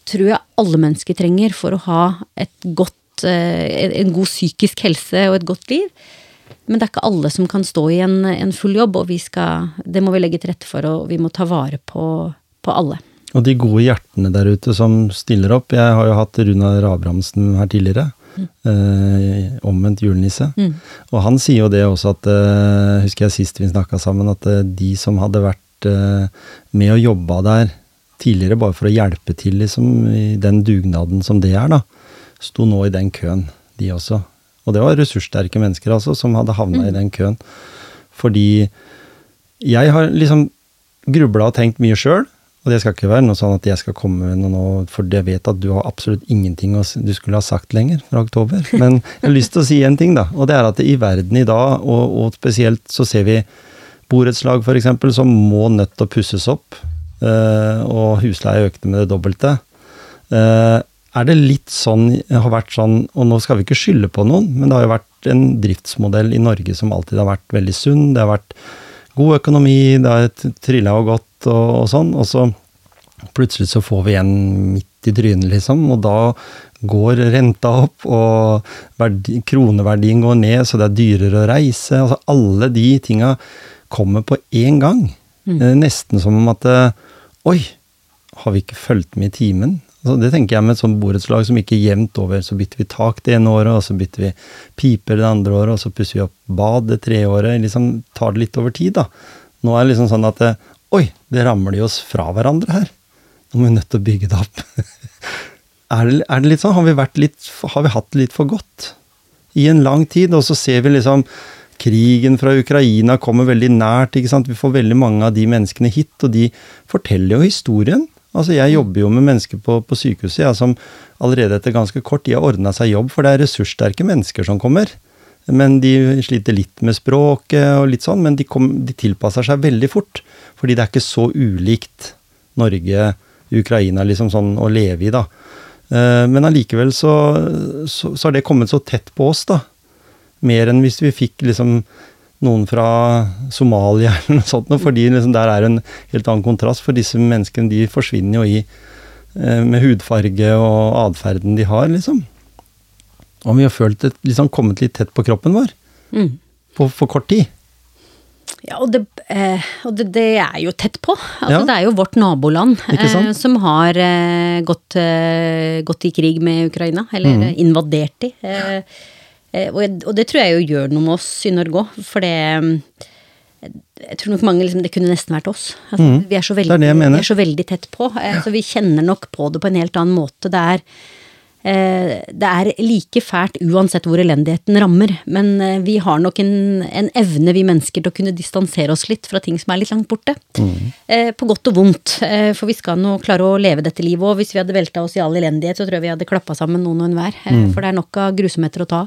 tror jeg alle mennesker trenger for å ha et godt, eh, en god psykisk helse og et godt liv. Men det er ikke alle som kan stå i en, en full jobb, og vi skal, det må vi legge til rette for, og vi må ta vare på, på alle. Og de gode hjertene der ute som stiller opp. Jeg har jo hatt Runar Abrahamsen her tidligere. Eh, omvendt julenisse. Og han sier jo det også at eh, Husker jeg sist vi snakka sammen, at eh, de som hadde vært eh, med og jobba der tidligere bare for å hjelpe til liksom, i den dugnaden som det er, da, sto nå i den køen, de også. Og det var ressurssterke mennesker altså, som hadde havna i den køen. Fordi jeg har liksom grubla og tenkt mye sjøl, og det skal ikke være noe sånn at jeg skal komme med noe nå, for jeg vet at du har absolutt ingenting du skulle ha sagt lenger fra oktober. Men jeg har lyst til å si en ting, da. Og det er at i verden i dag, og, og spesielt så ser vi borettslag f.eks., som må nødt til å pusses opp. eh, og husleie økte med det dobbelte. Eh, er det litt sånn, har vært sånn, og nå skal vi ikke skylde på noen, men det har jo vært en driftsmodell i Norge som alltid har vært veldig sunn. Det har vært god økonomi, det har trilla og gått og, og sånn. Og så plutselig så får vi en midt i trynet, liksom, og da går renta opp, og verdi, kroneverdien går ned, så det er dyrere å reise. Altså alle de tinga kommer på én gang. Eh, Nesten som om at eh, Oi, har vi ikke fulgt med i timen? Altså, det tenker jeg med et sånt borettslag som ikke jevnt over. Så bytter vi tak det ene året, og så bytter vi piper det andre året, og så pusser vi opp bad det tredje året. Liksom tar det litt over tid, da. Nå er det liksom sånn at eh, Oi, det ramler oss fra hverandre her. Nå må vi nødt til å bygge det opp. er, det, er det litt sånn? Har vi, litt, har vi hatt det litt for godt? I en lang tid, og så ser vi liksom Krigen fra Ukraina kommer veldig nært. ikke sant? Vi får veldig mange av de menneskene hit, og de forteller jo historien. Altså, Jeg jobber jo med mennesker på, på sykehuset ja, som allerede etter ganske kort tid har ordna seg jobb, for det er ressurssterke mennesker som kommer. Men de sliter litt med språket og litt sånn, men de, kom, de tilpasser seg veldig fort. Fordi det er ikke så ulikt Norge, Ukraina, liksom sånn å leve i, da. Eh, Men allikevel så, så, så har det kommet så tett på oss, da. Mer enn hvis vi fikk liksom noen fra Somalia eller noe sånt, fordi liksom der er en helt annen kontrast. For disse menneskene de forsvinner jo i eh, med hudfarge og atferden de har, liksom. Og vi har følt det liksom kommet litt tett på kroppen vår Mm. på for kort tid. Ja, og det, eh, og det, det er jo tett på. Altså, Ja. Det er jo vårt naboland eh, som har eh, gått, eh, gått i krig med Ukraina, eller Mm. invadert de. Eh, eh, og, og det tror jeg jo gjør noe med oss i Norge òg, for det jeg tror nok mange liksom, Det kunne nesten vært oss. Altså, mm. vi, er så Det veldig, er vi er så veldig tett på. Så vi kjenner nok på det på en helt annen måte. Det er, det er like fælt uansett hvor elendigheten rammer. Men eh, vi har nok en, en evne, vi mennesker, til å kunne distansere oss litt fra ting som er litt langt borte. Mm. på godt og vondt. Eh, for vi skal nå klare å leve dette livet. Og hvis vi hadde velta oss i all elendighet, så tror jeg vi hadde klappa sammen noen og enhver. mm. For det er nok av grusomheter å ta.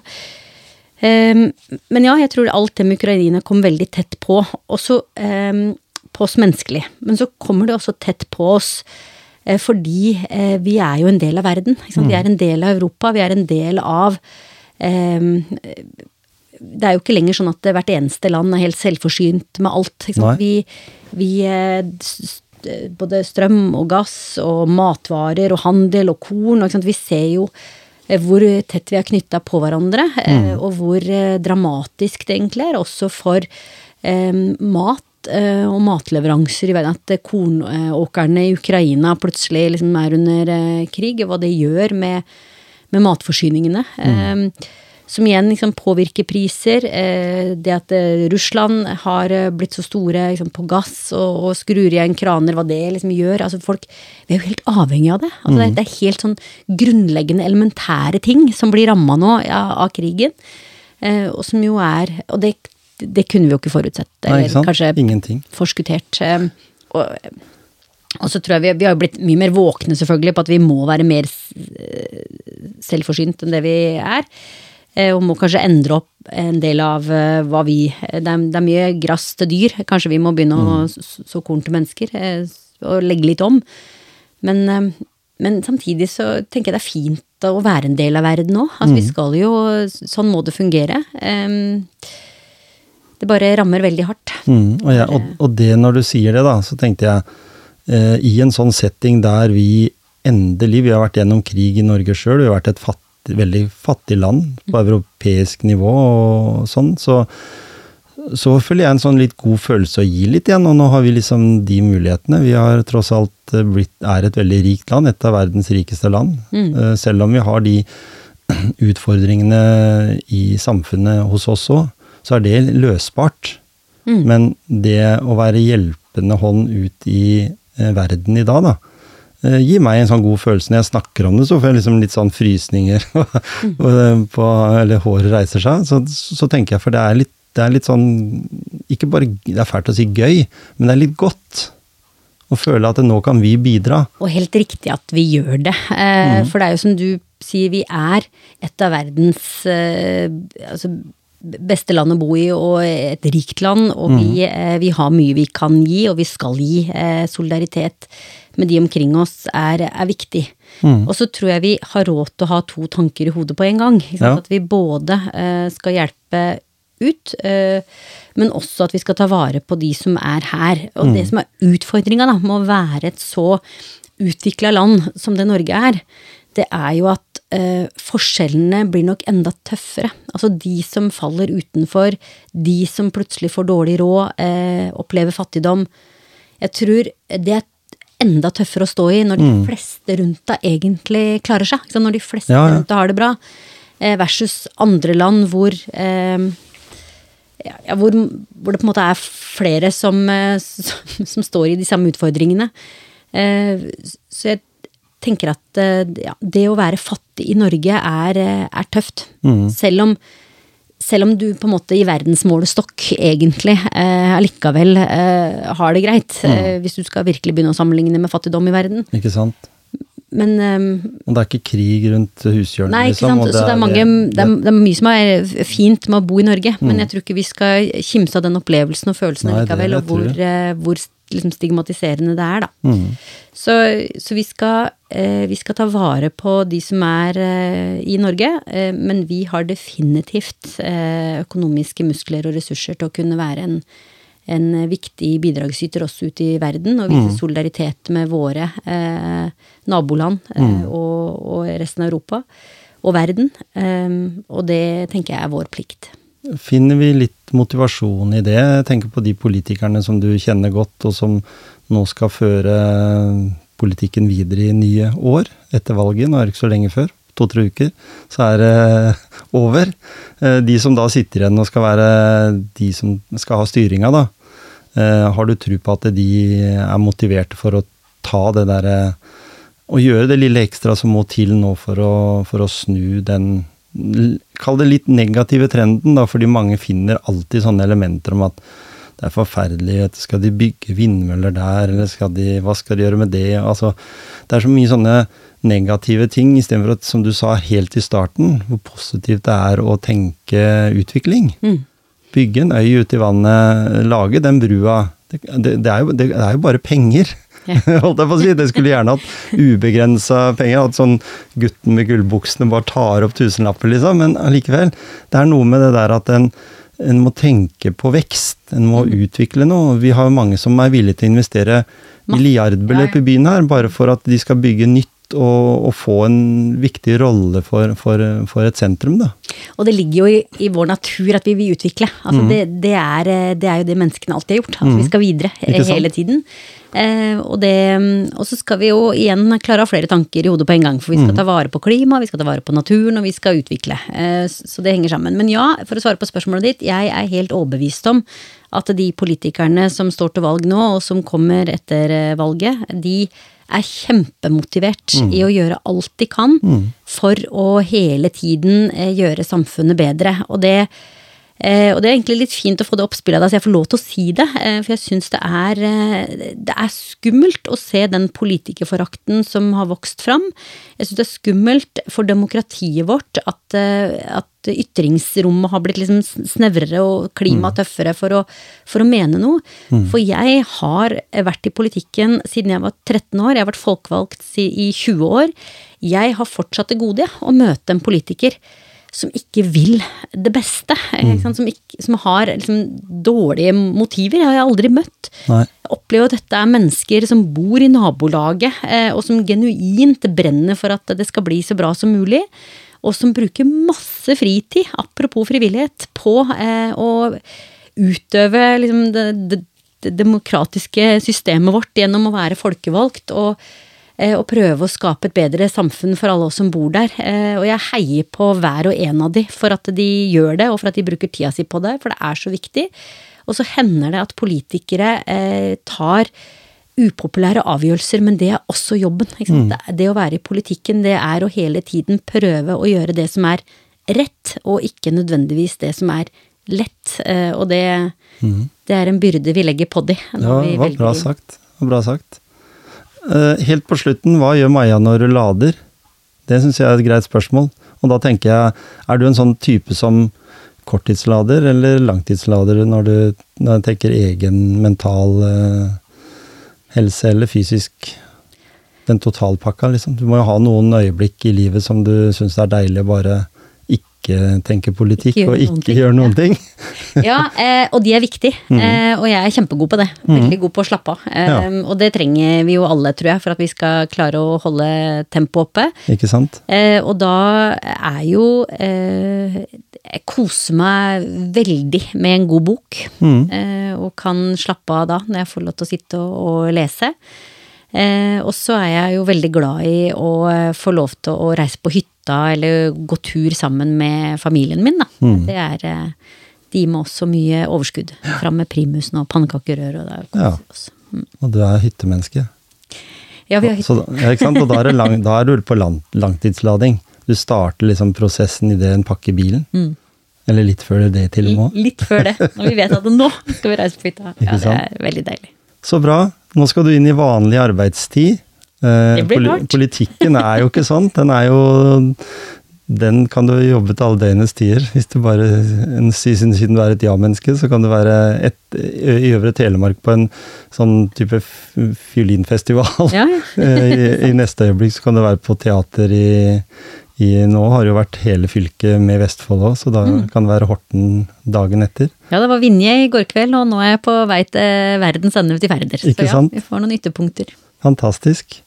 Men ja, jeg tror alt det med Ukraina kom veldig tett på. Også på oss menneskelig. Men så kommer det også tett på oss eh, fordi eh, vi er jo en del av verden. Vi er en del av Europa. Vi er en del av ehm, det er jo ikke lenger sånn at hvert eneste land er helt selvforsynt med alt. Vi, vi eh, både strøm og gass og matvarer og handel og korn. Vi ser jo eh, hvor tett vi er knytta på hverandre, mm. og hvor eh, dramatisk det egentlig er, også for eh, mat eh, og matleveranser i verden. At eh, kornåkrene i Ukraina plutselig liksom er under eh, krig, og hva det gjør med, med matforsyningene. Eh, som igjen liksom påvirker priser. Eh, det at eh, Russland har eh, blitt så store liksom, på gass og, og skrur igjen kraner, hva det liksom gjør. Altså folk, Vi er jo helt avhengig av det. Altså, det, det er helt sånn grunnleggende, elementære ting som blir ramma nå ja, av krigen. Eh, og som jo er Og det, det kunne vi jo ikke forutsett. Nei, Eller sant? kanskje Ingenting. forskuttert. eh, Og, og så tror jeg vi, vi har blitt mye mer våkne selvfølgelig på at vi må være mer eh, selvforsynt enn det vi er. eh, Og må kanskje endre opp en del av hva vi Det er, det er mye grass til dyr. Kanskje vi må begynne å så, korn til mennesker. Og legge litt om. Men, men samtidig så tenker jeg det er fint å være en del av verden òg. Altså, Vi skal jo Sånn må det fungere. Eh, det bare rammer veldig hardt. Mm, og, jeg, og, og, det når du sier det, da, så tenkte jeg eh, i en sånn setting der vi endelig Vi har vært gjennom krig i Norge sjøl, vi har vært et fattig, veldig fattig land på mm. europeisk nivå og sånn, så så føler jeg en sånn litt god følelse å gi litt igjen, og nå har vi liksom de mulighetene. Vi har tross alt eh, blitt, er et veldig rikt land, et av verdens rikeste land. Mm. Eh, selv om vi har de utfordringene i samfunnet hos oss òg, så er det løsbart. Mm. Men det å være hjelpende hånd ut i eh, verden i dag, da, gir meg en sånn god følelse. Når jeg snakker om det, så får jeg liksom litt sånn frysninger, mm. på, eller håret reiser seg. Så, så tenker jeg, for det er litt det er litt sånn Ikke bare Det er fælt å si gøy, men det er litt godt. Å føle at nå kan vi bidra. Og helt riktig at vi gjør det. Eh, mm. For det er jo som du sier, vi er et av verdens eh, altså, beste land å bo i, og et rikt land. Og mm. vi, eh, vi, har mye vi kan gi, og vi skal gi. Eh, solidaritet med de omkring oss er, er viktig. Mm. Og så tror jeg vi har råd til å ha to tanker i hodet på en gang. Ja. At vi både eh, skal hjelpe ut. Men også at vi skal ta vare på de som er her. Og mm. det som er utfordringa med å være et så utvikla land som det Norge er, det er jo at eh, forskjellene blir nok enda tøffere. Altså de som faller utenfor, de som plutselig får dårlig råd, eh, opplever fattigdom. Jeg tror det er enda tøffere å stå i når de mm. fleste rundt deg egentlig klarer seg. Når de fleste ja, ja. rundt deg har det bra. Eh, versus andre land hvor eh, ja, hvor, hvor, det på en måte er flere som, eh, som, som står i de samme utfordringene. Eh, så jeg tenker at eh, ja, det å være fattig i Norge er, er tøft. Mm. Selv, om, selv om du på en måte i verdensmålestokk egentlig allikevel har det greit. Mm. hvis du skal virkelig begynne å sammenligne med fattigdom i verden. Ikke sant. Men um, Og det er ikke krig rundt hushjørnet, nei, liksom? Nei, ikke sant. Så det er, mange, det, er, det er, mye som er fint med å bo i Norge, mm. men jeg tror ikke vi skal kimse av den opplevelsen og følelsen likevel, og hvor, hvor liksom stigmatiserende det er, da. Mm. Så, så, vi, skal, eh, vi skal ta vare på de som er eh, i Norge, men vi har definitivt økonomiske muskler og ressurser til å kunne være en en viktig bidragsyter også ut i verden, og vise mm. solidaritet med våre eh, naboland eh, mm. og, og, resten av Europa og verden. Eh, og det tenker jeg er vår plikt. Finner vi litt motivasjon i det? Jeg tenker på de politikerne som du kjenner godt, og som nå skal føre politikken videre i nye år etter valget. Nå er det ikke så lenge før to-tre uker, så er det over. Eh, de som da sitter igjen og skal være de som skal ha styringa, da. Eh, har du tro på at de er motiverte for å ta det derre Å gjøre det lille ekstra som må til nå for å, for å snu den Kall det litt negative trenden, da, fordi mange finner alltid sånne elementer om at det er forferdelig. Skal de bygge vindmøller der, eller skal de, hva skal de gjøre med det? Altså, det er så mye sånne negative ting, istedenfor at, som du sa helt i starten, hvor positivt det er å tenke utvikling. Mm. Bygge en øy ute i vannet, lage den brua. Det, det, det, er, jo, det er, jo, bare penger. Holdt jeg på å si. Det skulle gjerne hatt ubegrensa penger. At sånn gutten med gullbuksene bare tar opp tusenlapper, liksom. Men allikevel. Det er noe med det der at en, en må tenke på vekst. En må mm. utvikle noe. Vi har mange som er villige til å investere milliardbeløp i byen her, bare for at de skal bygge nytt og, og, få en viktig rolle for, for, for, et sentrum, da. Og det ligger jo i, i vår natur at vi vil utvikle. Altså mm. det, det, er, det, er, jo det menneskene alltid har gjort. At mm. vi skal videre hele tiden. Eh, og, det, og, så skal vi jo igjen klare å ha flere tanker i hodet på en gang. For vi skal mm. ta vare på klima, vi skal ta vare på naturen, og vi skal utvikle. Eh, så det henger sammen. Men ja, for å svare på spørsmålet ditt, jeg er helt overbevist om at de politikerne som står til valg nå, og som kommer etter eh, valget, de er kjempemotivert mm. i å gjøre alt de kan mm. for å hele tiden eh, gjøre samfunnet bedre. Og det Eh, og det er egentlig litt fint å få det oppspillet av deg, så jeg får lov til å si det. Eh, for jeg syns det, det, er skummelt å se den politikerforakten som har vokst fram. Jeg syns det er skummelt for demokratiet vårt at, at ytringsrommet har blitt liksom snevrere og klimaet mm. tøffere for å, for å mene noe. Mm. For jeg har vært i politikken siden jeg var 13 år. Jeg har vært folkevalgt i 20 år. Jeg har fortsatt det gode, å møte en politiker som ikke vil det beste. Mm. Som, ikke, som, har liksom, dårlige motiver. Jeg har jeg aldri møtt. Nei. Jeg opplever at dette er mennesker som bor i nabolaget, eh, og som genuint brenner for at det skal bli så bra som mulig. Og som bruker masse fritid, apropos frivillighet, på eh, å utøve liksom, det, det, det demokratiske systemet vårt gjennom å være folkevalgt. og Eh, og prøve å skape et bedre samfunn for alle oss som bor der. Eh, og jeg heier på hver og en av de for at de gjør det, og for at de bruker tida si på det, for det er så viktig. Og så hender det at politikere eh, tar upopulære avgjørelser, men det er også jobben. Mm. Det å være i politikken, det er å hele tiden prøve å gjøre det som er rett, og ikke nødvendigvis det som er lett. Og det, mm. det er en byrde vi legger på de. Ja, det var bra sagt. Bra sagt. Eh, helt på slutten, hva gjør Maja når du lader? Det syns jeg er et greit spørsmål. Og da tenker jeg, er du en sånn type som korttidslader eller langtidslader når du, når du tenker egen mental uh, helse eller fysisk? Den totalpakka, liksom. Du må jo ha noen øyeblikk i livet som du syns er deilig å bare ikke tenke politikk ikke og ikke gjøre noen ting. ja, eh, og de er viktige. Mm. Eh, og jeg er kjempegod på det. Mm. Veldig god på å slappe av. Eh, ja. Og det trenger vi jo alle, tror jeg, for at vi skal klare å holde tempoet oppe. Ikke sant? Eh, og da er jo eh, Jeg koser meg veldig med en god bok. Mm. Eh, og kan slappe av da, når jeg får lov til å sitte og, og lese. Eh, og så er jeg jo veldig glad i å få lov til å reise på hytta eller gå tur sammen med familien min, da. Mm. Det er eh, De gir meg også mye overskudd. Fram med primusen og pannekakerør og det ja. Mm. Og du er hyttemenneske? Ja, vi har hytte. Så, ja, ikke sant? Og da er, lang, da er du på lang, langtidslading. Du starter liksom prosessen idet en pakker bilen. Mm. Eller litt før det til og med. Litt før det. Når vi vet at nå skal vi reise på hytta. Ja, det er veldig deilig. Så bra. Nå skal du inn i vanlig arbeidstid. Eh, det blir. Politikken er jo ikke sånn. Den er jo Den kan du jobbe til alle døgnets tider. Hvis du bare siden, du er et ja-menneske, så kan du være et, i Øvre Telemark på en sånn type fiolinfestival. Ja, ja. Eh, I, I, neste øyeblikk så kan du være på teater i i, nå har det jo vært hele fylket med Vestfold òg, så da mm. kan det være Horten dagen etter. Ja, det var Vinje i går kveld, og nå er jeg på vei til verdens ende til Færder. Så ja, vi får noen ytterpunkter. Fantastisk.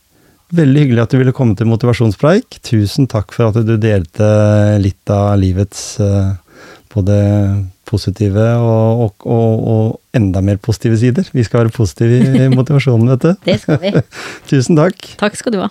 Veldig hyggelig at du ville komme til motivasjonspreik. Tusen takk for at du delte litt av livets uh, både positive og, og, og, og, enda mer positive sider. Vi skal være positive i motivasjonen, vet du. Det skal vi. Tusen takk. Takk skal du ha.